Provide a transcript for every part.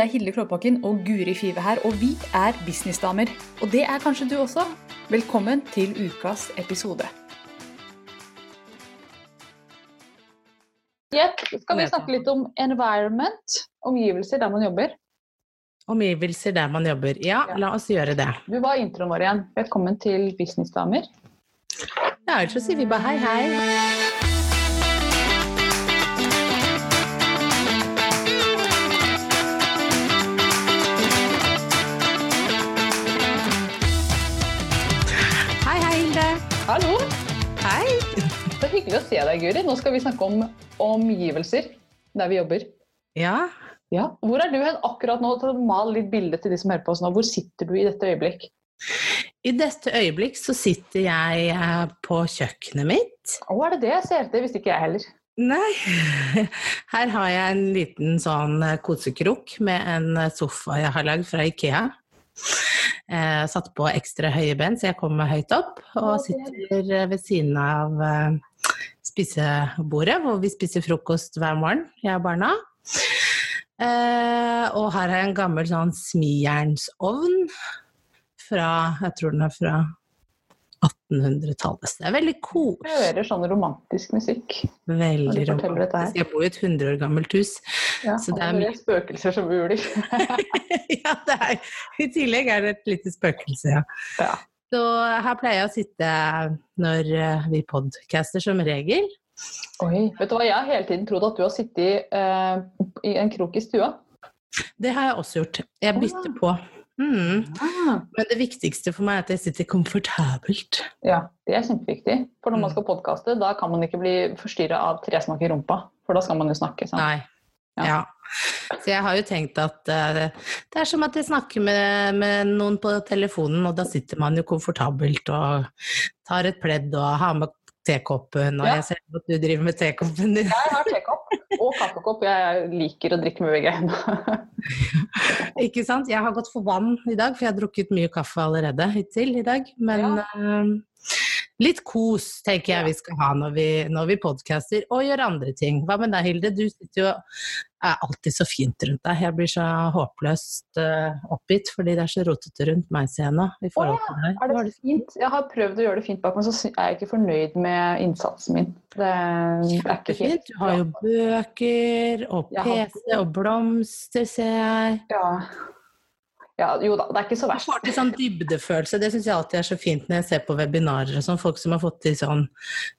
Det er Hilde Klåbakken og Guri Five her, og vi er businessdamer. Og det er kanskje du også. Velkommen til ukas episode. Jepp, skal vi snakke litt om environment, omgivelser der man jobber. Omgivelser der man jobber. Ja, Ja. la oss gjøre det. Du var introen vår igjen. Velkommen til Businessdamer. Ja, ellers så sier vi bare hei, hei. Hei, hei, Hilde. Hallo! Hei. Så hyggelig å se deg, Guri. Nå skal vi snakke om omgivelser der vi jobber. Ja, Ja. Hvor er du hen akkurat nå? Mal litt bilde til de som hører på oss nå. Hvor sitter du i dette øyeblikk? i dette øyeblikk så sitter jeg eh, på kjøkkenet mitt. Å, er det det jeg ser? Det visste ikke jeg heller. Nei, her har jeg en liten sånn eh, kosekrok med en eh, sofa jeg har lagd fra Ikea. Eh, satt på ekstra høye ben, så jeg kommer høyt opp. Og sitter eh, ved siden av eh, spisebordet, hvor vi spiser frokost hver morgen, jeg og barna. Eh, og her har jeg en gammel sånn smijernsovn fra Jeg tror den er fra 1800-tallet. Så det er veldig kos. Jeg hører sånn romantisk musikk. Veldig romantisk. Jeg bor i et 100 år gammelt hus. Ja, Så det er mye- spøkelser som uler. ja, det er, I tillegg er det et lite spøkelse, ja. Ja. Så her pleier jeg å sitte når eh, vi podcaster som regel. Oi, vet du hva? Jeg har hele tiden trodd at du har sittet eh, i en krok i stua. Det har jeg også gjort. Jeg bytter på. Mm. Men det viktigste for meg er at jeg sitter komfortabelt. Ja, det er kjempeviktig. For når man Mm. skal podkaste, da kan man ikke bli forstyrra av tresnakk i rumpa. For da skal man jo snakke. Sant? Nei. Ja. Ja. Så jeg har jo tenkt at uh, det er som at jeg snakker med, med noen på telefonen, og da sitter man jo komfortabelt og tar et pledd og har med tekoppen, og Ja. jeg ser at du driver med tekoppen din. Jeg har tekopp og kaffekopp. Jeg liker å drikke med begge hendene. Ikke sant? Jeg har gått for vann i dag, for jeg har drukket mye kaffe allerede hittil i dag. Men eh, litt kos tenker jeg vi skal ha når vi, når vi podcaster og gjør andre ting. Hva med deg, Hilde? Du sitter jo er alltid så fint rundt deg. Jeg blir så håpløst uh, oppgitt fordi det er så rotete rundt meg, nå. I til deg. Er det fint? Jeg har prøvd å gjøre det fint bak, men så er jeg ikke fornøyd med innsatsen min. Det er ikke Fint. helt Du har jo bøker og PC og blomster, ser jeg. ja. Ja, jo da, det er ikke så Du verst. får til sånn dybdefølelse. Det syns jeg alltid er så fint når jeg ser på webinarer og sånn. Folk som har fått til sånn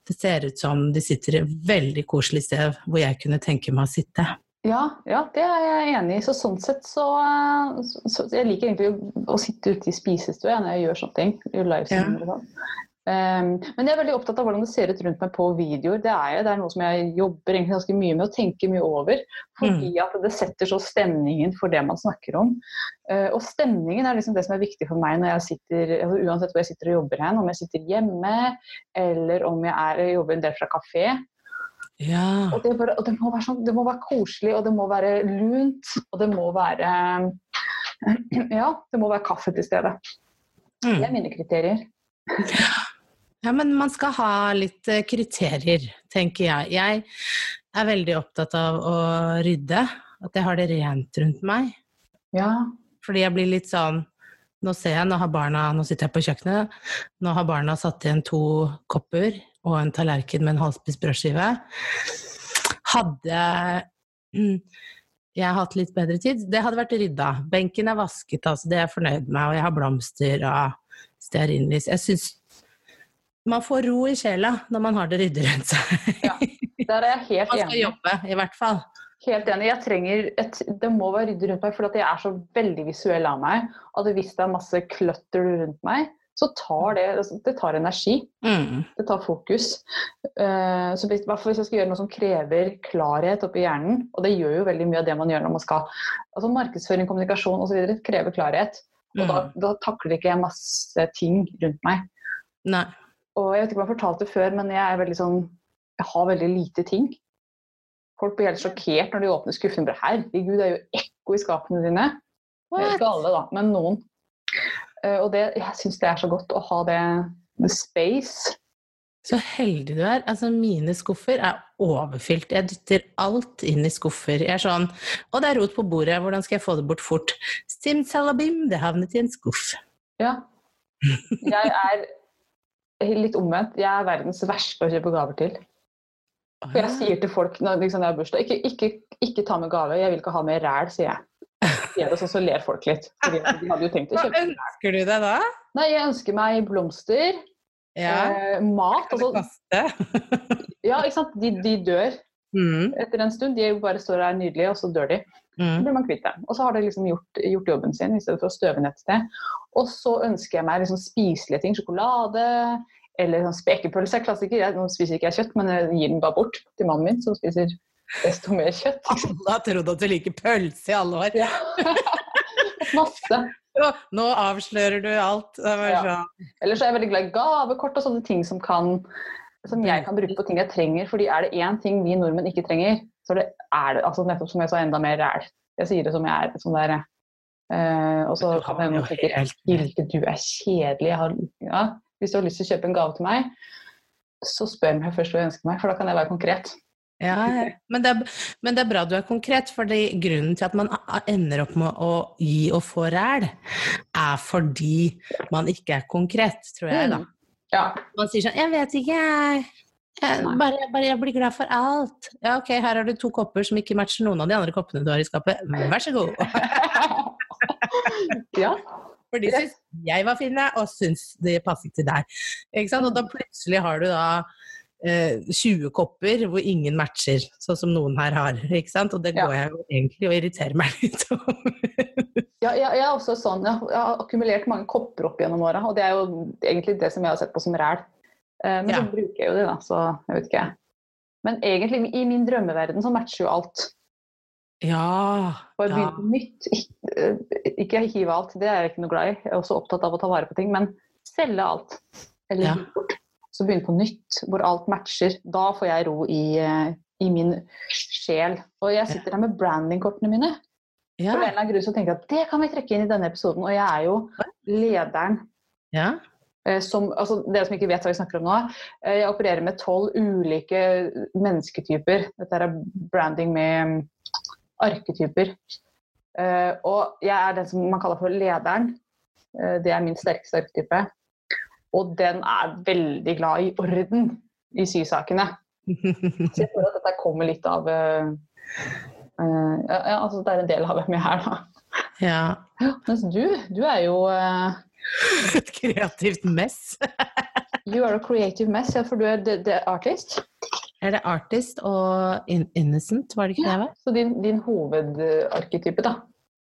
Det ser ut som de sitter i et veldig koselig sted hvor jeg kunne tenke meg å sitte. Ja, ja, det er jeg enig i. Så sånn sett så, så, Jeg liker egentlig å, sitte ute i spisestua når jeg gjør sånne ting. Livesender og sånn. Um, men jeg er veldig opptatt av hvordan det ser ut rundt meg på videoer. Det er, jo- det er noe som jeg jobber egentlig ganske mye med og tenker mye over. Fordi at det setter så stemningen for det man snakker om. Uh, og stemningen er liksom det som er viktig for meg når jeg sitter, altså uansett hvor jeg sitter og jobber hen. Om jeg sitter hjemme, eller om jeg, er, jobber en del fra kafé. Ja. Og det, bare, og det, må sånn, det må være koselig, og det må være lunt, og det må være Ja, det må være kaffe til stede. Det er Mm. mine kriterier. ja, men man skal ha litt eh, kriterier, tenker jeg. Jeg er veldig opptatt av å rydde. At jeg har det rent rundt meg. Ja. Fordi jeg blir litt sånn Nå ser jeg, nå har barna Nå sitter jeg på kjøkkenet. Nå har barna satt igjen to kopper og en tallerken med en halvspist brødskive. Hadde jeg hatt litt bedre tid, det hadde vært rydda. Benken er vasket, altså, det er jeg fornøyd med, og jeg har blomster og stearinlys. Jeg syns man får ro i sjela når man har det ryddig rundt seg. Ja, Der er jeg helt enig. Man skal enig. jobbe, i hvert fall. Helt enig. Jeg trenger et, det må være ryddig rundt meg, for jeg er så veldig visuell av meg. At hvis det er masse clutter rundt meg, så tar det, altså, det tar energi. Mm. Det tar fokus. Uh, så hvis, hvis jeg skal gjøre noe som krever klarhet oppi hjernen, og det gjør jo veldig mye av det man gjør når man skal altså Markedsføring, kommunikasjon osv. krever klarhet. Og da, Mm. da takler ikke jeg masse ting rundt meg. Nei. Og jeg vet ikke om jeg har fortalt det før, men jeg er veldig sånn Jeg har veldig lite ting. Folk blir helt sjokkert når de åpner skuffen. Bare, Herregud, det er jo ekko i skapene dine. Ikke alle, da, men noen. Eh, og det, jeg syns det er så godt å ha det the space Så heldig du er. Altså, mine skuffer er overfylt. Jeg dytter alt inn i skuffer. Jeg er sånn Og det er rot på bordet, hvordan skal jeg få det bort fort? Simsalabim, det havnet i en skuff. Ja. Jeg er litt omvendt. Jeg er verdens verste å kjøpe gaver til. For jeg sier til folk når liksom, jeg har bursdag ikke, ikke, ikke ta med gave, jeg vil ikke ha med ræl, sier jeg. Sier det sånn, så ler folk litt. Fordi de hadde jo tenkt å Hva ønsker du deg da? Nei, jeg ønsker meg blomster, Ja. eh, mat altså. Ja, ikke sant. De, de dør Mm, etter en stund. De bare står der nydelige, og så dør de. Så mm. blir man kvitt dem. Og så har de liksom gjort, gjort jobben sin i stedet for å støve ned et sted. Og så ønsker jeg meg liksom spiselige ting. Sjokolade eller sånn spekepølse. er Klassiker. Jeg, nå spiser ikke jeg kjøtt, men jeg gir den bare bort til mannen min, som spiser desto mer kjøtt. Alle har trodd at du liker pølse i alle år. Ja. Masse. Nå avslører du alt. Det var Ja. Eller så er jeg veldig glad i gavekort og sånne ting som, kan, som jeg kan bruke på ting jeg trenger. fordi er det én ting vi nordmenn ikke trenger, så det er det altså nettopp som jeg sa, enda mer ræl. Jeg sier det som jeg er. som det er. Uh, og så kan jeg helt Hilde, du er kjedelig. Har, ja, hvis du har lyst til å kjøpe en gave til meg, så spør meg først hva jeg ønsker meg, for da kan jeg være konkret. Ja, men, det er, men det er bra du er konkret, fordi grunnen til at man ender opp med å gi og få ræl, er fordi man ikke er konkret, tror jeg, da. Ja. Man sier sånn 'Jeg vet ikke, jeg. Jeg, bare, bare jeg blir glad for alt'. Ja, ok, her har du to kopper som ikke matcher noen av de andre koppene du har i skapet. Vær så god. ja. For de syns jeg var fine, og syns de passet til deg. Og da plutselig har du da eh, 20 kopper hvor ingen matcher, sånn som noen her har. Ikke sant? Og det Ja. går jeg jo egentlig og irriterer meg litt over. Ja, jeg, jeg er også sånn, jeg, har akkumulert mange kopper opp gjennom åra, og det er jo egentlig det som jeg har sett på som ræl. Eh, men Ja. så bruker jeg jo det, da, så jeg vet ikke. Men egentlig, i min drømmeverden så matcher jo alt. Ja. Bare ja. begynne på nytt. Ik- eh, Ikke hive alt, det er jeg ikke noe glad i. Jeg er også opptatt av å ta vare på ting, men selge alt. Eller Ja. bort. Så begynne på nytt, hvor alt matcher. Da får jeg ro i, eh, i min sjel. Og jeg sitter her med brandingkortene mine. For en Ja. eller annen grunn så tenker jeg at det kan vi trekke inn i denne episoden. Og jeg er jo lederen ja. eh, som altså Dere som ikke vet hva vi snakker om nå. eh, Jeg opererer med tolv ulike mennesketyper. Dette er branding med mm, arketyper. Og jeg er den som man kaller for lederen. Det er min sterkeste arketype. Og den er veldig glad i orden i sysakene. Så jeg tror at dette kommer litt av uh, uh, ja, ja, altså Det er en del av hvem jeg er, da. ja. Mens du, du er jo uh, Et kreativt mess. You are a creative mess, ja, for du er the, the artist. Er det artist og in innocent, var det ikke det jeg var? Så din, din hovedarketype da,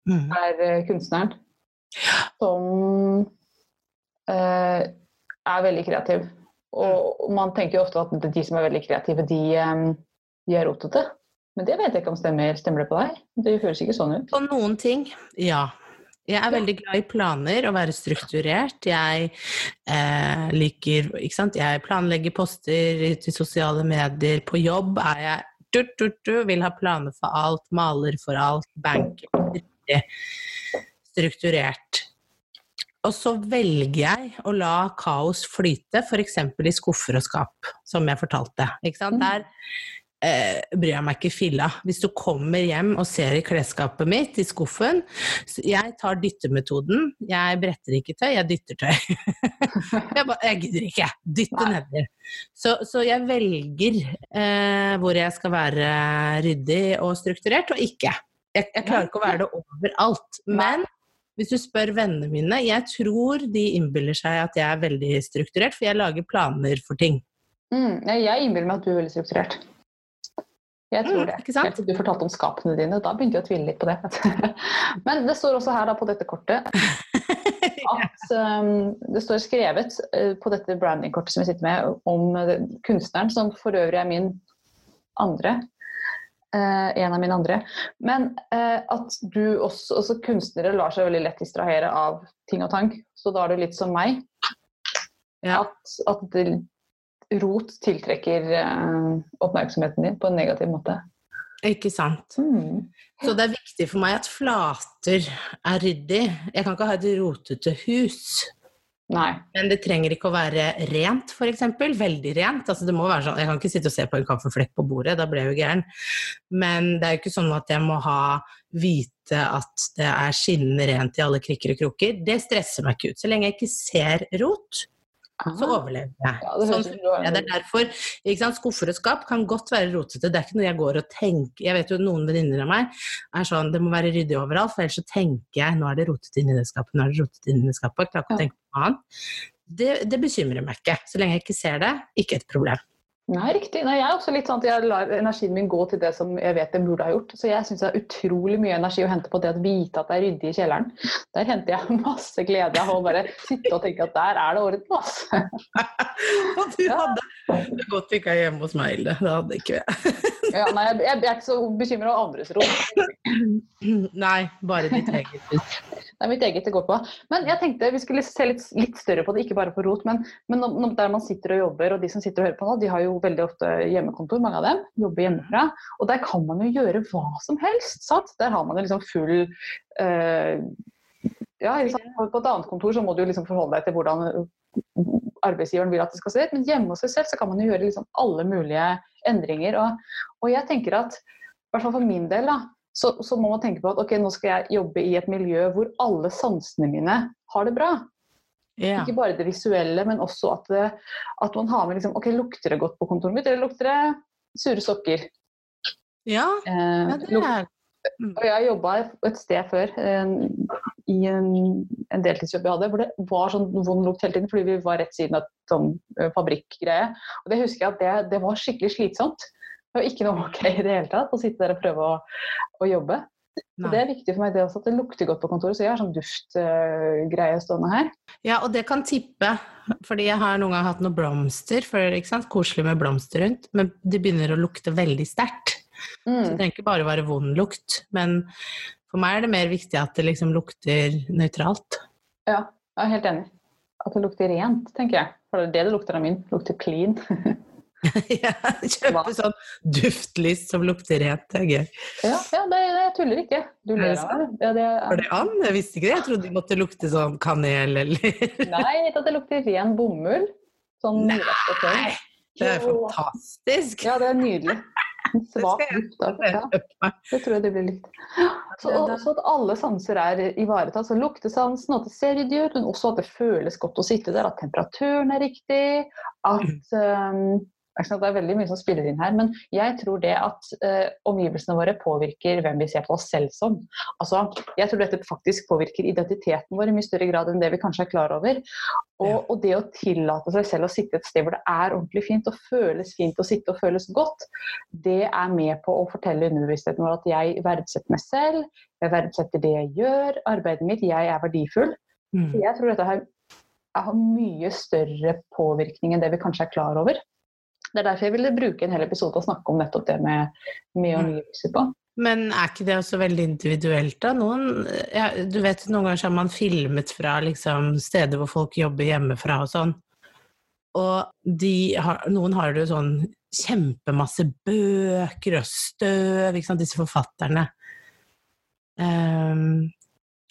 Mm. er kunstneren som eh, er veldig kreativ. Og man tenker jo ofte at de som er veldig kreative, de, eh, de er rotete. Men det vet jeg ikke om stemmer. Stemmer det på deg? Det føles ikke sånn ut. På noen ting, ja. Jeg er veldig glad i planer og være strukturert. Jeg eh, liker ikke sant? Jeg planlegger poster til sosiale medier. På jobb er jeg du, du, du, vil ha planer for alt, maler for alt, banker strukturert. Og så velger jeg å la kaos flyte, f.eks. i skuffer og skap, som jeg fortalte. Mm. Der eh, bryr jeg meg ikke filla. Hvis du kommer hjem og ser i klesskapet mitt, i skuffen Jeg tar dyttemetoden. Jeg bretter ikke tøy, jeg dytter tøy. jeg, bare, jeg gidder ikke. Dytte nedi. Så, så jeg velger eh, hvor jeg skal være ryddig og strukturert, og ikke. Jeg, jeg klarer ikke å være det overalt. Men hvis du spør vennene mine, jeg tror de innbiller seg at jeg er veldig strukturert, for jeg lager planer for ting. Mm, jeg innbiller meg at du er veldig strukturert. Jeg tror Mm, det. sant? Helt til du fortalte om skapene dine. Da begynte jeg å tvile litt på det. Men det står også her da, på dette kortet at um, det står skrevet uh, på dette brandingkortet som jeg sitter med, om uh, kunstneren, som for øvrig er min andre. Uh, en av mine andre. Men uh, at du også, også Kunstnere lar seg veldig lett distrahere av ting og tank. Så da er du litt som meg. Ja. At, at det, rot tiltrekker uh, oppmerksomheten din på en negativ måte. Ikke sant. Mm. Så det er viktig for meg at flater er ryddig. Jeg kan ikke ha et rotete hus. Nei. Men det trenger ikke å være rent, f.eks. Veldig rent. Altså, det må være sånn, jeg kan ikke sitte og se på en kaffeflekk på bordet, da blir jeg jo gæren. Men det er jo ikke sånn at jeg må ha vite at det er skinnende rent i alle krikker og kroker. Det stresser meg ikke ut. Så lenge jeg ikke ser rot, så overlever jeg. Ja, det sånn, ja, det er derfor ikke sant? Skuffer og skap kan godt være rotete. Det er ikke noe jeg går og tenker Jeg vet jo noen venninner av meg er sånn det må være ryddig overalt, for ellers så tenker jeg nå er det rotete inni det skapet, nå er det rotete inni det skapet. Klarer ikke å tenke på noe annet. Det, det bekymrer meg ikke. Så lenge jeg ikke ser det, ikke et problem. Nei, riktig. Nei, jeg er også litt sånn at jeg lar energien min gå til det som jeg vet jeg burde ha gjort. Så jeg syns det er utrolig mye energi å hente på det å vite at det er ryddig i kjelleren. Der henter jeg masse glede av å bare sitte og tenke at der er det orden, altså. Og du hadde Det er godt vi ikke er hjemme hos meg, Hilde. Det hadde ikke jeg. Ja, nei, jeg, jeg er ikke så bekymra over andres rom. Nei, bare ditt eget. Det er mitt eget det går på. Men jeg tenkte vi skulle se litt, litt større på det, ikke bare på rot. Men, men der man sitter og jobber, og de som sitter og hører på nå, de har jo veldig ofte hjemmekontor, mange av dem. Jobber hjemmefra. Og der kan man jo gjøre hva som helst. Sant? Der har man jo liksom full eh, Ja, på et annet kontor så må du liksom forholde deg til hvordan arbeidsgiveren vil at det skal se ut. Men hjemme hos seg selv så kan man jo gjøre liksom alle mulige endringer. Og, og jeg tenker at, i hvert fall for min del, da, så, så må man tenke på at ok, nå skal jeg jobbe i et miljø hvor alle sansene mine har det bra. Yeah. Ikke bare det visuelle, men også at, det, at man har med liksom, ok, lukter det godt på kontoret mitt, eller lukter det sure sokker? ja, Eh, ja det er og jeg jobba et sted før, i en, en deltidsjobb jeg hadde, hvor det var sånn vond lukt hele tiden fordi vi var rett siden av sånn fabrikkgreie. Og det husker jeg at det, det var skikkelig slitsomt. Det var ikke noe ok i det hele tatt å sitte der og prøve å, å jobbe. Så det er viktig for meg det også, at det lukter godt på kontoret. Så jeg har sånn duftgreie stående her. Ja, og det kan tippe. Fordi jeg har noen gang hatt noen blomster før, ikke sant? koselig med blomster rundt, men de begynner å lukte veldig sterkt. Så det Mm. trenger ikke bare være vond lukt, men for meg er det mer viktig at det liksom lukter nøytralt. Ja, jeg er helt enig. At det lukter rent, tenker jeg. For det er det det lukter av min. Lukter clean. ja, kjøpe sånn duftlys som lukter rent, det er gøy. Ja, ja det, det tuller ikke. Du Er ler av det. Ja, det Var er, det an? Jeg visste ikke det. Jeg trodde det måtte lukte sånn kanel eller nei, at det lukter ren bomull. Sånn Nei. Det er fantastisk! Ja, det er nydelig. Svak lukt av Ja. Det tror jeg det blir likt. Så, og, så at alle sanser er ivaretatt. Så luktesansen, at det ser ryddig ut, men også at det føles godt å sitte der. At temperaturen er riktig. At um, Det er veldig mye som spiller inn her, men jeg tror det at eh, omgivelsene våre påvirker hvem vi ser på oss selv som. Altså, Jeg tror dette faktisk påvirker identiteten vår i mye større grad enn det vi kanskje er klar over. Og, og det å tillate seg selv å sitte et sted hvor det er ordentlig fint og føles fint å sitte og føles godt, det er med på å fortelle underbevisstheten vår at jeg verdsetter meg selv, jeg verdsetter det jeg gjør, arbeidet mitt, jeg er verdifull. Mm. Jeg tror dette har, har mye større påvirkning enn det vi kanskje er klar over. Det er derfor jeg ville bruke en hel episode til å snakke om nettopp det med, med Mm. omgivelser på. Men er ikke det også veldig individuelt, da? Noen, ja, du vet, noen ganger har man filmet fra liksom, steder hvor folk jobber hjemmefra og sånn. Og de har, noen har det jo sånn kjempemasse bøker og støv, ikke sant, disse forfatterne. Um,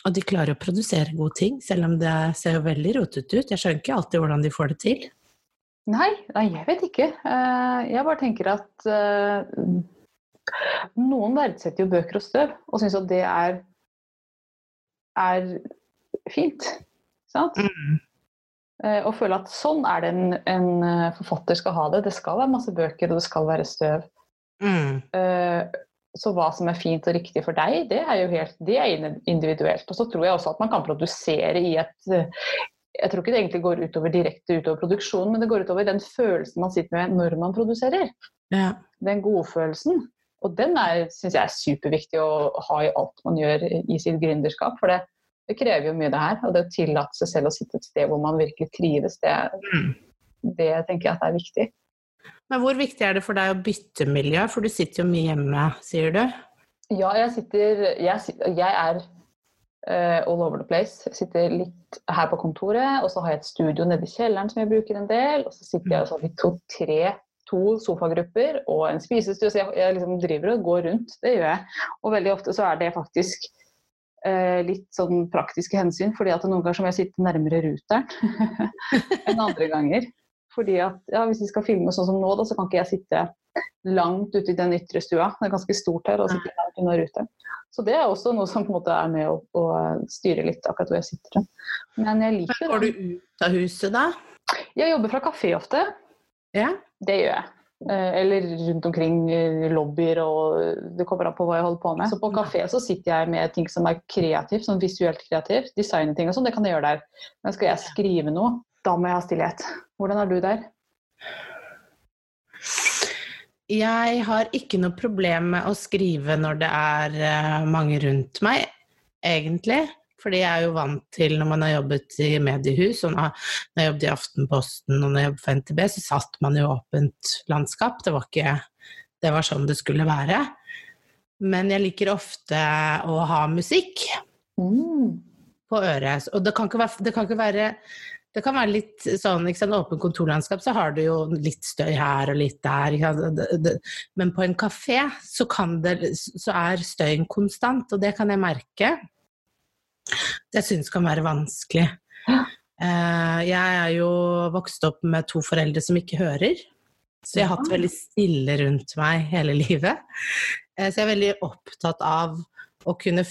og de klarer å produsere gode ting, selv om det ser jo veldig rotete ut. Jeg skjønner ikke alltid hvordan de får det til. Nei, nei, jeg vet ikke. Eh, Jeg bare tenker at eh, noen verdsetter jo bøker og støv, og syns at det er, er fint. Sant? Mm. Og føler at sånn er det en, en eh, forfatter skal ha det. Det skal være masse bøker, og det skal være støv. Mm. Eh, Så hva som er fint og riktig for deg, det er jo helt det er individuelt. Og så tror jeg også at man kan produsere i et eh, Jeg tror ikke det egentlig går utover direkte utover produksjonen, men det går utover den følelsen man sitter med når man produserer. Ja. Den godfølelsen. Og den syns jeg er superviktig å ha i alt man gjør i sitt gründerskap. For det, det krever jo mye, det her. Og det å tillate seg selv å sitte et sted hvor man virkelig trives, det, Mm. det tenker jeg at er viktig. Men hvor viktig er det for deg å bytte miljø? For du sitter jo mye hjemme, sier du. Ja, jeg sitter Jeg, jeg er eh, all over the place. Sitter litt her på kontoret, og så har jeg et studio nede i kjelleren som jeg bruker en del. Og så sitter jeg og så har vi to-tre to sofagrupper og en spisestue. Så jeg, jeg liksom driver og går rundt. Det gjør jeg. Og veldig ofte så er det faktisk eh, litt sånn praktiske hensyn, fordi at noen ganger så må jeg sitte nærmere ruteren enn andre ganger. Fordi at ja, Hvis vi skal filme sånn som nå, da, så kan ikke jeg sitte langt ute i den ytre stua. Det er ganske stort her. og sitte langt unna ruteren. Så det er også noe som på en måte er med å, å styre litt akkurat hvor jeg sitter. Men jeg liker det. Går du ut av huset da? Jeg jobber fra kafé ofte. Ja. Det gjør jeg. Eh, Eller rundt omkring lobbyer, og det kommer an på hva jeg holder på med. Så på kafé så sitter jeg med ting som er kreativt, sånn visuelt kreativt. Designe ting og sånn, det kan jeg gjøre der. Men skal jeg skrive noe, da må jeg ha stillhet. Hvordan er du der? Jeg har ikke noe problem med å skrive når det er eh, mange rundt meg, egentlig. Fordi jeg er jo vant til, når man har jobbet i mediehus, og når når jeg jobbet i Aftenposten og når jeg jobbet for NTB, så satt man i åpent landskap. Det var, ikke, det var sånn det skulle være. Men jeg liker ofte å ha musikk Mm. på øret. Og det kan ikke være, det kan ikke være det kan være litt sånn, ikke sant, åpen kontorlandskap, så har du jo litt støy her og litt der. Men på en kafé så, kan det, så er støyen konstant, og det kan jeg merke. Det syns kan være vanskelig. Eh, Jeg er jo vokst opp med to foreldre som ikke hører. Så jeg har hatt veldig stille rundt meg hele livet. Eh, Så jeg er veldig opptatt av å kunne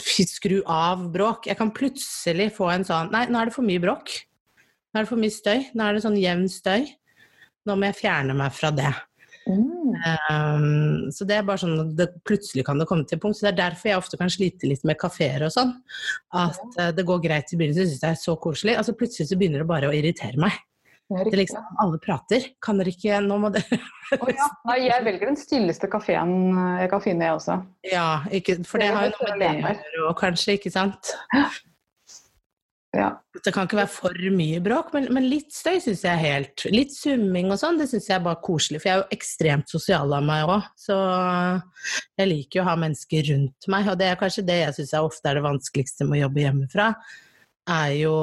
skru av bråk. Jeg kan plutselig få en sånn Nei, nå er det for mye bråk. Nå er det for mye støy. Nå er det sånn jevn støy. Nå må jeg fjerne meg fra det. Mm. Um, så det er bare sånn det, plutselig kan det komme til punkt. Så det er derfor jeg ofte kan slite litt med kafeer og sånn. At uh, det går greit i begynnelsen, syns jeg er så koselig. Altså plutselig så begynner det bare å irritere meg. Det er liksom, alle prater. Kan dere ikke Nå må dere oh, ja. Nei, jeg velger den stilleste kafeen jeg kan finne, jeg også. Ja, ikke, for det har jo noe med det å gjøre kanskje, ikke sant? Ja. Det kan ikke være for mye bråk, men, men litt støy syns jeg helt Litt summing og sånn, det syns jeg er bare koselig. For jeg er jo ekstremt sosial av meg òg, så jeg liker jo å ha mennesker rundt meg. Og det er kanskje det jeg syns ofte er det vanskeligste med å jobbe hjemmefra, er jo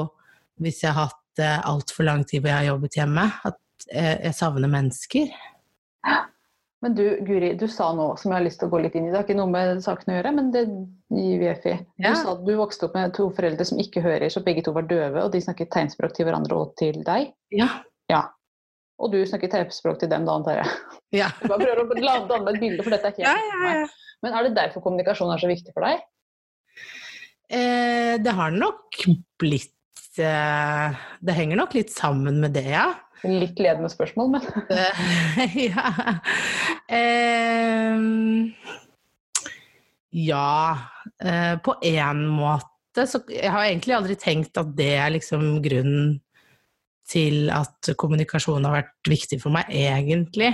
hvis jeg har hatt det altfor lang tid hvor jeg har jobbet hjemme, at jeg, jeg savner mennesker. Men du, Guri, du sa noe som jeg har lyst til å gå litt inn i. Det har ikke noe med saken å gjøre, men det gir vi F i. Du Ja. sa at du vokste opp med to foreldre som ikke hører, så begge to var døve, og de snakket tegnspråk til hverandre og til deg. Ja. Ja. Og du snakket tegnspråk til dem, da, antar jeg. Ja. Du bare prøver å danne et bilde, for dette er helt Ja, ja, ja. Men er det derfor kommunikasjon er så viktig for deg? Eh, det har nok blitt eh, Det henger nok litt sammen med det, ja. Litt ledende spørsmål, men Eh, ja. Eh, ja eh, På én måte så Jeg har egentlig aldri tenkt at det er liksom grunnen til at kommunikasjon har vært viktig for meg, egentlig.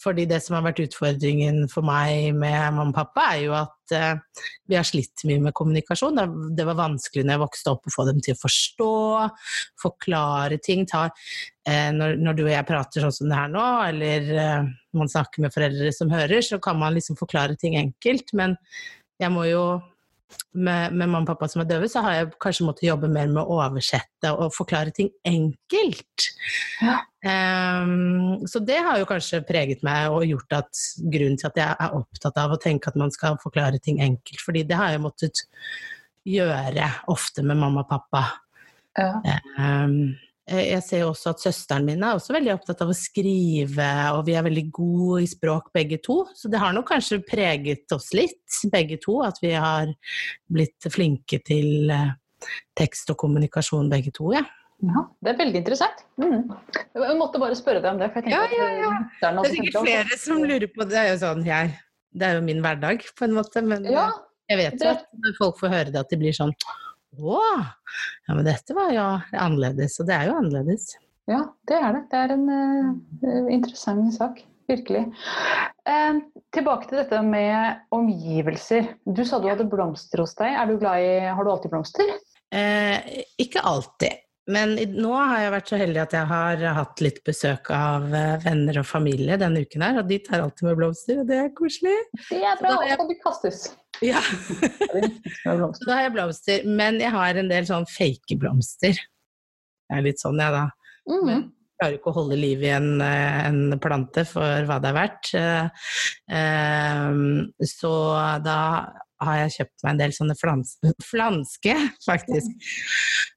Fordi det som har vært utfordringen for meg med mamma og pappa, er jo at eh, vi har slitt mye med kommunikasjon. Det, var vanskelig når jeg vokste opp å få dem til å forstå, forklare ting. Ta, eh, når, når du og jeg prater sånn som det her nå, eller eh, man snakker med foreldre som hører, så kan man liksom forklare ting enkelt. Men jeg må jo med, med mamma og pappa som er døve, så har jeg kanskje måttet jobbe mer med å oversette og forklare ting enkelt. Ja. Um, så det har jo kanskje preget meg og gjort at grunnen til at jeg er opptatt av å tenke at man skal forklare ting enkelt, fordi det har jeg måttet gjøre ofte med mamma og pappa. ja. Ehm, jeg ser jo også at søsteren min er også veldig opptatt av å skrive, og vi er veldig gode i språk begge to. Så det har nok kanskje preget oss litt, begge to, at vi har blitt flinke til eh, tekst og kommunikasjon begge to, ja. Ja, det er veldig interessant. Mm. Jeg måtte bare spørre deg om det. For Ja, ja, ja. at er, Det er sikkert flere som lurer på det. Det er jo sånn jeg Det er jo min hverdag, på en måte, men Ja, eh, jeg vet jo at folk får høre det, at de blir sånn Å! Ja, men dette var jo annerledes. Og det er jo annerledes. ja, det er det. Det er en uh, interessant sak. Virkelig. Eh, tilbake til dette med omgivelser. Du sa du hadde blomster hos deg. Er du glad i, har du alltid blomster? Eh, ikke alltid. Men nå har jeg vært så heldig at jeg har hatt litt besøk av eh, venner og familie denne uken her, og de tar alltid med blomster, og det er koselig. Det er bra, og jeg- kan de kastes. Ja, så da har jeg blomster. Men jeg har en del sånn fake blomster. Jeg er litt sånn, jeg, da. Mhm. Jeg klarer ikke å holde liv i en, eh, en plante for hva det er verdt. Eh, Så da har jeg kjøpt meg en del sånne flans flanske, faktisk.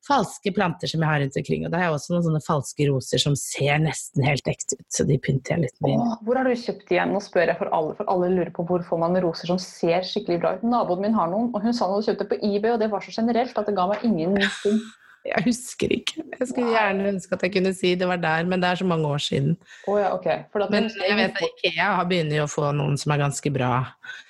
Falske planter som jeg har rundt omkring. Og da har jeg også noen sånne falske roser som ser nesten helt ekte ut, så de pynter jeg litt med. Åh, hvor har du kjøpt de igjen? Nå spør jeg for alle, for alle lurer på hvor får man roser som ser skikkelig bra ut. Naboen min har noen, og hun sa hun hadde kjøpt det på eBay, og det var så generelt at det ga meg ingenting. Jeg husker ikke. Jeg skulle gjerne ønske at jeg kunne si det var der, men det er så mange år siden. Oh, ja, okay. For Men jeg vet at Ikea har begynner å få noen som er ganske bra.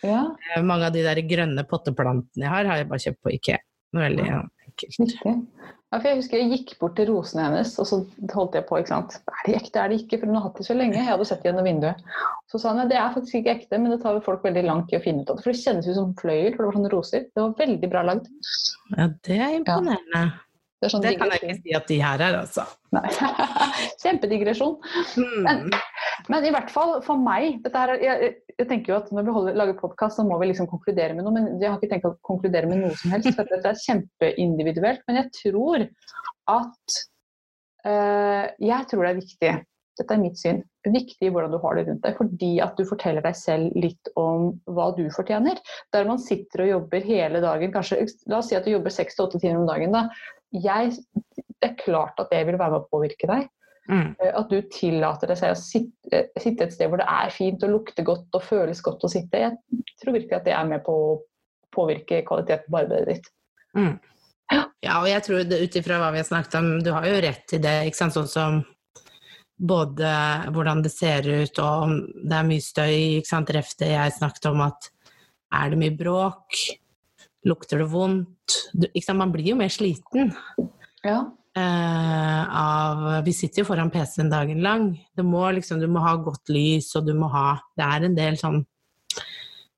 Ja, Eh, Mange av de der grønne potteplantene jeg har, har jeg bare kjøpt på Ikea. Det er Veldig ja, enkelt. Ja, for jeg husker jeg gikk bort til rosene hennes, og så holdt jeg på, ikke sant. Er de ekte, er de ikke? For hun har hatt de så lenge. Jeg hadde sett de gjennom vinduet. Så sa hun at det er faktisk ikke ekte, men det tar jo folk veldig langt i å finne ut av det. For det kjennes ut som fløyel, for det var sånne roser. Det var veldig bra lagd. Ja, det er imponerende. Det, sånn Det kan jeg ikke si at de her er, altså. Nei. Kjempedigresjon. Mm. Men i hvert fall for meg her, er- jeg, jeg tenker jo at Når vi holder, lager podkast, så må vi liksom konkludere med noe. Men jeg har ikke tenkt å konkludere med noe som helst. for Dette er kjempeindividuelt. Men jeg tror at eh, Jeg tror det er viktig. Dette er mitt syn. Viktig hvordan du har det rundt deg. Fordi at du forteller deg selv litt om hva du fortjener. Der man sitter og jobber hele dagen, kanskje La oss si at du jobber seks til åtte timer om dagen. da. Jeg, det er klart at det vil være med å påvirke deg. Mm. Eh, At du tillater deg selv å sitte, sitte et sted hvor det er fint og lukter godt og føles godt å sitte. Jeg tror virkelig at det er med på å påvirke kvaliteten på arbeidet ditt. Mm. Ja, og jeg tror ut ifra hva vi har snakket om, du har jo rett til det, ikke sant, sånn som både hvordan det ser ut, og om det er mye støy, ikke sant, ref det jeg snakket om at er det mye bråk, lukter det vondt, du, ikke sant, man blir jo mer sliten. Ja. eh, av, vi sitter jo foran PC-en dagen lang, det må liksom, du må ha godt lys, og du må ha, det er en del sånn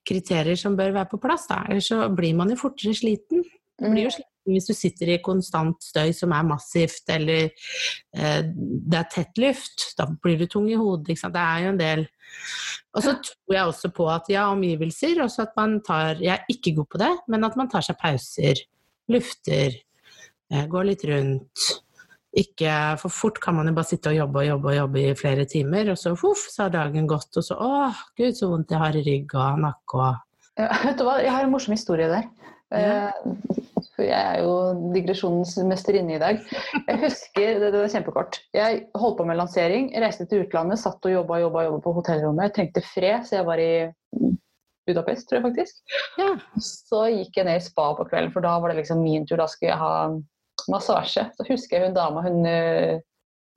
kriterier som bør være på plass da, ellers så blir man jo fortere sliten. Du blir jo sliten hvis du sitter i konstant støy som er massivt, eller eh, det er tett luft. Da blir du tung i hodet. Det er jo en del Og så tror jeg også på at ja, omgivelser, også at man tar Jeg er ikke god på det, men at man tar seg pauser, lufter, eh, går litt rundt. Ikke For fort kan man jo bare sitte og jobbe og jobbe og jobbe i flere timer, og så voff, så har dagen gått, og så åh, gud, så vondt jeg har i rygg og nakke og Ja, vet du hva, jeg har en morsom historie der. Ja. Eh, For jeg er jo digresjonens mesterinne i dag. Jeg husker, det, det var kjempekort. Jeg holdt på med lansering, reiste til utlandet, satt og jobba jobba, jobba på hotellrommet. Jeg trengte fred, så jeg var i Budapest, tror jeg faktisk. Ja. Så gikk jeg ned i spa på kvelden, for da var det liksom min tur. Da skulle jeg ha massasje. Så husker jeg hun dama, hun eh,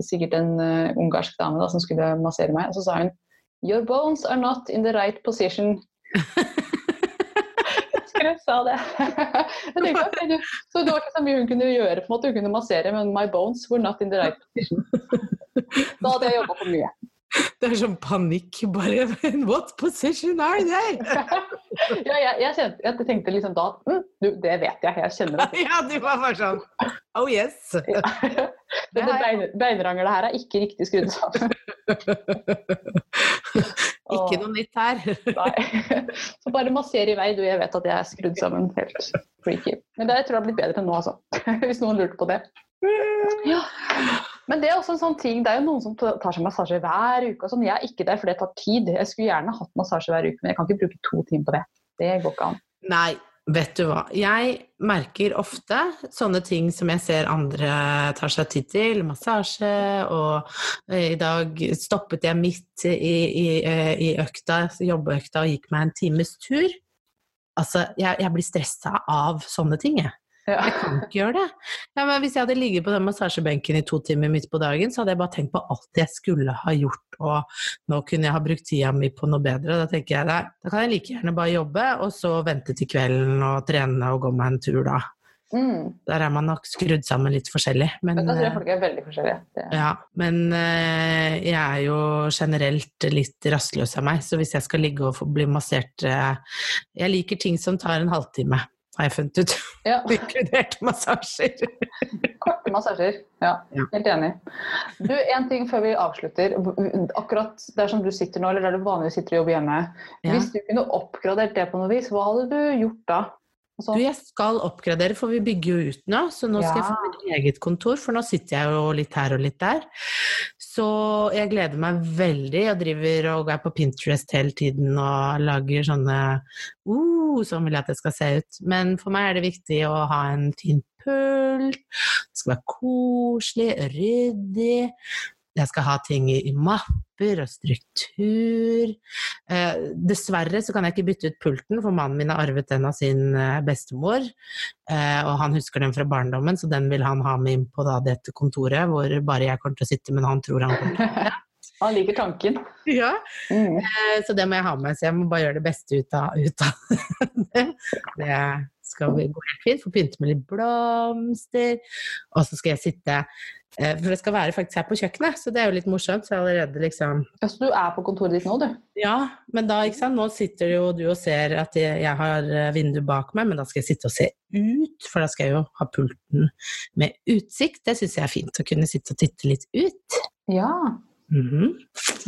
sikkert en eh, ungarsk dame da, som skulle massere meg, og så sa hun Your bones are not in the right position. Hun sa det. Tenkte, så det var ikke så mye hun kunne gjøre, på en måte. hun kunne massere, men my bones were not in the right position. Da hadde jeg jobba for mye. Det er sånn panikk, bare In what position are they? Ja, jeg, jeg, kjente, jeg tenkte liksom da at mm, du, det vet jeg, jeg kjenner det. Ja, du var bare sånn Oh yes! Denne bein, beinrangelet her er ikke riktig skrudd sammen. Ikke noe nytt her. Nei. Så bare masser i vei, du. Jeg vet at jeg er skrudd sammen helt freaky. Men det tror jeg har blitt bedre nå, altså. Hvis noen lurte på det. Ja. Men det er også en sånn ting, det er jo noen som tar seg massasje hver uke. sånn. Jeg er ikke der, for det tar tid. Jeg skulle gjerne hatt massasje hver uke, men jeg kan ikke bruke to timer på det. Det går ikke an. Nei, vet du hva. Jeg merker ofte sånne ting som jeg ser andre tar seg tid til, massasje, og eh, i dag stoppet jeg midt i, i, eh, i økta, jobbeøkta, og gikk meg en times tur. Altså, jeg, jeg blir stressa av sånne ting, jeg. Ja. Jeg kan ikke gjøre det. Ja, men hvis jeg hadde ligget på den massasjebenken i to timer midt på dagen, så hadde jeg bare tenkt på alt jeg skulle ha gjort, og nå kunne jeg ha brukt tida mi på noe bedre. Da tenker jeg da, da kan jeg like gjerne bare jobbe, og så vente til kvelden og trene og gå meg en tur, da. Mm. Der er man nok skrudd sammen litt forskjellig. Men, da tror jeg eh, folk er veldig forskjellige. Det. ja, men uh, jeg er jo generelt litt rastløs av meg, så hvis jeg skal ligge og få bli massert uh, Jeg liker ting som tar en halvtime, har jeg funnet ut. Ja. Inkludert massasjer. Korte massasjer. Ja, Ja. helt enig. Du, En ting før vi avslutter. Akkurat der som du sitter nå, eller der du vanligvis sitter og jobber hjemme. Ja. Hvis du kunne oppgradert det på noe vis, hva hadde du gjort da? Altså, Du, jeg skal oppgradere, for vi bygger jo ut nå, så nå skal jeg få mitt eget kontor, for nå sitter jeg jo litt her og litt der. Så jeg gleder meg veldig. Jeg driver og er på Pinterest hele tiden og lager sånne uh, sånn vil jeg at det skal se ut. Men for meg er det viktig å ha en fin pult, det skal være koselig, ryddig. Jeg skal ha ting i, i mapper og struktur. Eh, dessverre så kan jeg ikke bytte ut pulten, for mannen min har arvet den av sin eh, bestemor. Eh, og han husker den fra barndommen, så den vil han ha med inn på da, dette kontoret, hvor bare jeg kommer til å sitte, men han tror han kommer til å sitte. Han liker tanken. Ja, Mm. eh, så det må jeg ha med, så jeg må bare gjøre det beste ut av, ut av det. Det skal gå helt fint. Få pynte med litt blomster. Og så skal jeg sitte For det skal være faktisk her på kjøkkenet, så det er jo litt morsomt. Så allerede liksom Ja, så du er på kontoret ditt nå, du? Ja, men da, ikke sant, nå sitter jo du og ser at jeg, har eh, vindu bak meg, men da skal jeg sitte og se ut, for da skal jeg jo ha pulten med utsikt. Det syns jeg er fint, å kunne sitte og titte litt ut. Ja. Mhm.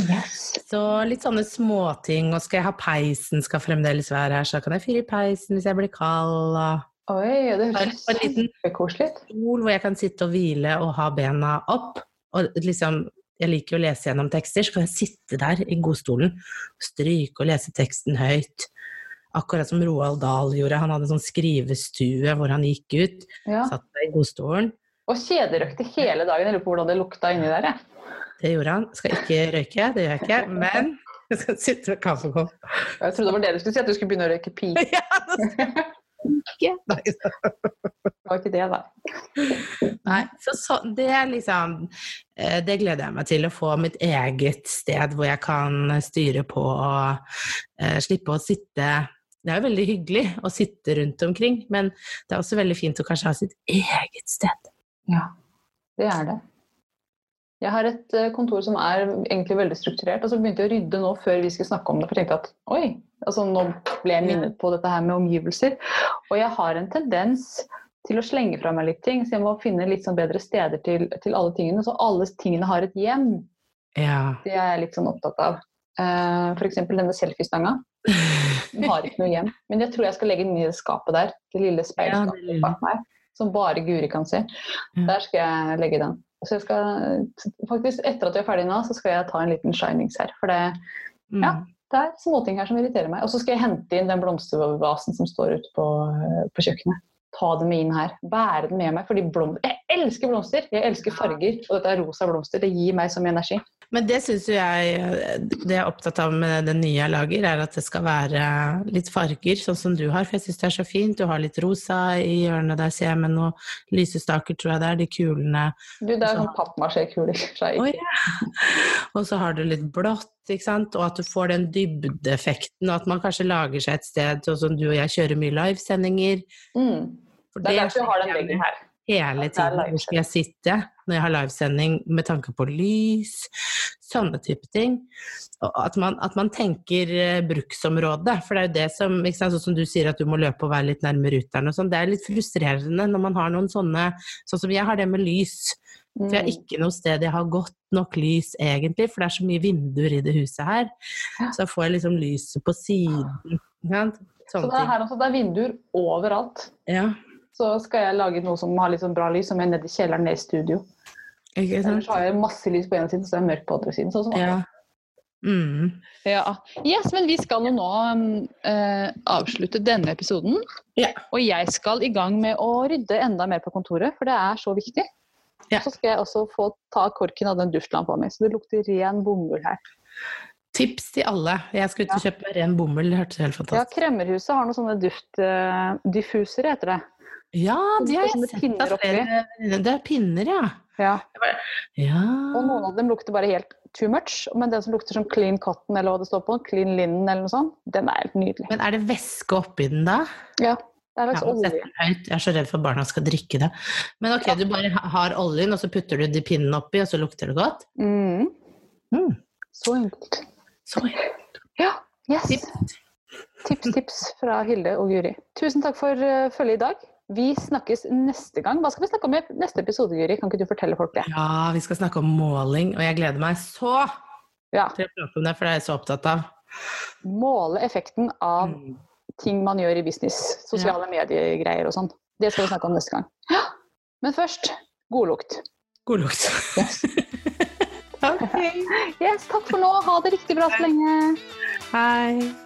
Yes. Så litt sånne småting, og skal jeg ha peisen skal fremdeles være her, så kan jeg fyre i peisen hvis jeg blir kald, og Oi, det høres en kjempekoselig ut. stol hvor jeg kan sitte og hvile og ha bena opp. Og liksom, jeg liker å lese gjennom tekster, så kan jeg sitte der i godstolen, stryke og lese teksten høyt. Akkurat som Roald Dahl gjorde. Han hadde sånn skrivestue hvor han gikk ut, Ja. satt seg i godstolen. Og kjederøkte hele dagen. Jeg lurer på hvordan det lukta inni der. Jeg. Det gjorde han. Skal ikke røyke, det gjør jeg ikke. Men jeg skal sitte med kaffekopp. jeg trodde det var det du skulle si, at du skulle begynne å røyke pipe. Ja, ikke. Nei, Det var ikke det, da. Nei, så, så det er liksom eh, Det gleder jeg meg til, å få mitt eget sted hvor jeg kan styre på og uh, slippe å sitte Det er jo veldig hyggelig å sitte rundt omkring, men det er også veldig fint å kanskje ha sitt eget sted. Ja, det er det. Jeg har et eh, kontor som er egentlig veldig strukturert, og så begynte jeg å rydde nå før vi skulle snakke om det, for jeg tenkte at oi, altså nå ble jeg minnet på dette her med omgivelser. Og jeg har en tendens til å slenge fra meg litt ting, så jeg må finne litt sånn bedre steder til, til alle tingene, så alle tingene har et hjem. Ja. Det er jeg litt sånn opptatt av. Uh, F.eks. denne selfiestanga. Den har ikke noe hjem. Men jeg tror jeg skal legge den i det skapet der. Det lille speilskapet bak meg. Som bare Guri kan se. Der skal jeg legge den. Så jeg skal, faktisk Etter at vi er ferdig nå, så skal jeg ta en liten shinings her. For det, Mm. Ja. det er småting her som irriterer meg. Og så skal jeg hente inn den blomstervasen som står ute på, på kjøkkenet. Ta den med inn her. Bære den med meg. Fordi blom... Jeg elsker blomster! Jeg elsker farger. Og dette er rosa blomster. Det gir meg så mye energi. Men det syns jo jeg Det jeg er opptatt av med det nye jeg lager, er at det skal være litt farger, sånn som du har. For jeg syns det er så fint. Du har litt rosa i hjørnet der, ser jeg, med noen lysestaker, tror jeg det er. De kulene. Du, det er Så- sånn pappmasjé-kuler. så jeg Og så har du litt blått, ikke sant. Og at du får den dybdeeffekten, og at man kanskje lager seg et sted, sånn som du og jeg kjører mye livesendinger. Mm. For Det er derfor jeg har den veggen her. Hele tiden. Hvor skal jeg sitte når jeg har livesending med tanke på lys? Sånne type ting. At man, at man tenker eh, bruksområde. For det er jo det som sant, Sånn som du sier at du må løpe og være litt nærme ruteren og sånn. Det er litt frustrerende når man har noen sånne Sånn som jeg har det med lys. For jeg har Mm. ikke noe sted jeg har godt nok lys, egentlig, for det er så mye vinduer i det huset her. Så da får jeg liksom lyset på siden. sant? Så det er her også, det er vinduer overalt. Ja, Så skal jeg lage noe som har litt sånn bra lys, som er nede i kjelleren, nede i studio. ikke Ellers har jeg masse lys på ene siden, så er det mørkt på andre siden. Sånn som Ja. Mm. Ja. Yes, men vi skal jo nå um, eh, avslutte denne episoden. Ja. Og jeg skal i gang med å rydde enda mer på kontoret, for det er så viktig. Ja. Så skal jeg også få ta korken av den duftlampa mi, så det lukter ren bomull her. Tips til alle. Jeg skal ut og kjøpe ren bomull. Det hørtes helt Ja, Kremmerhuset har noen sånne duftdiffusere, heter det. Ja, de har jeg sett av flere. Det er pinner, ja. Ja. ja. Og noen av dem lukter bare helt too much, men den som lukter som clean cotton, eller hva det står på, clean linen eller noe sånt, den er helt nydelig. Men er det væske oppi den da? Ja, det er Ja, faktisk olje. Jeg er så redd for at barna skal drikke det. Men ok, du bare har oljen, og så putter du de pinnene oppi, og så lukter det godt? Mm. Mm. Så enkelt. Så Ja, yes. tips. Tips, tips fra Hilde og Guri. Tusen takk for uh, følget i dag. Vi snakkes neste gang. Hva skal vi snakke om i neste episode, Guri? Kan ikke du fortelle folk det? Ja, vi skal snakke om måling, og jeg gleder meg så Ja. til å prate om det, for det er jeg så opptatt av. Måle effekten av Mm. ting man gjør i business. Sosiale mediegreier og sånn. Det skal vi snakke om neste gang. Ja. Men først godlukt. God lukt. Yes. okay. yes, takk for nå. Ha det riktig bra så lenge. Hei.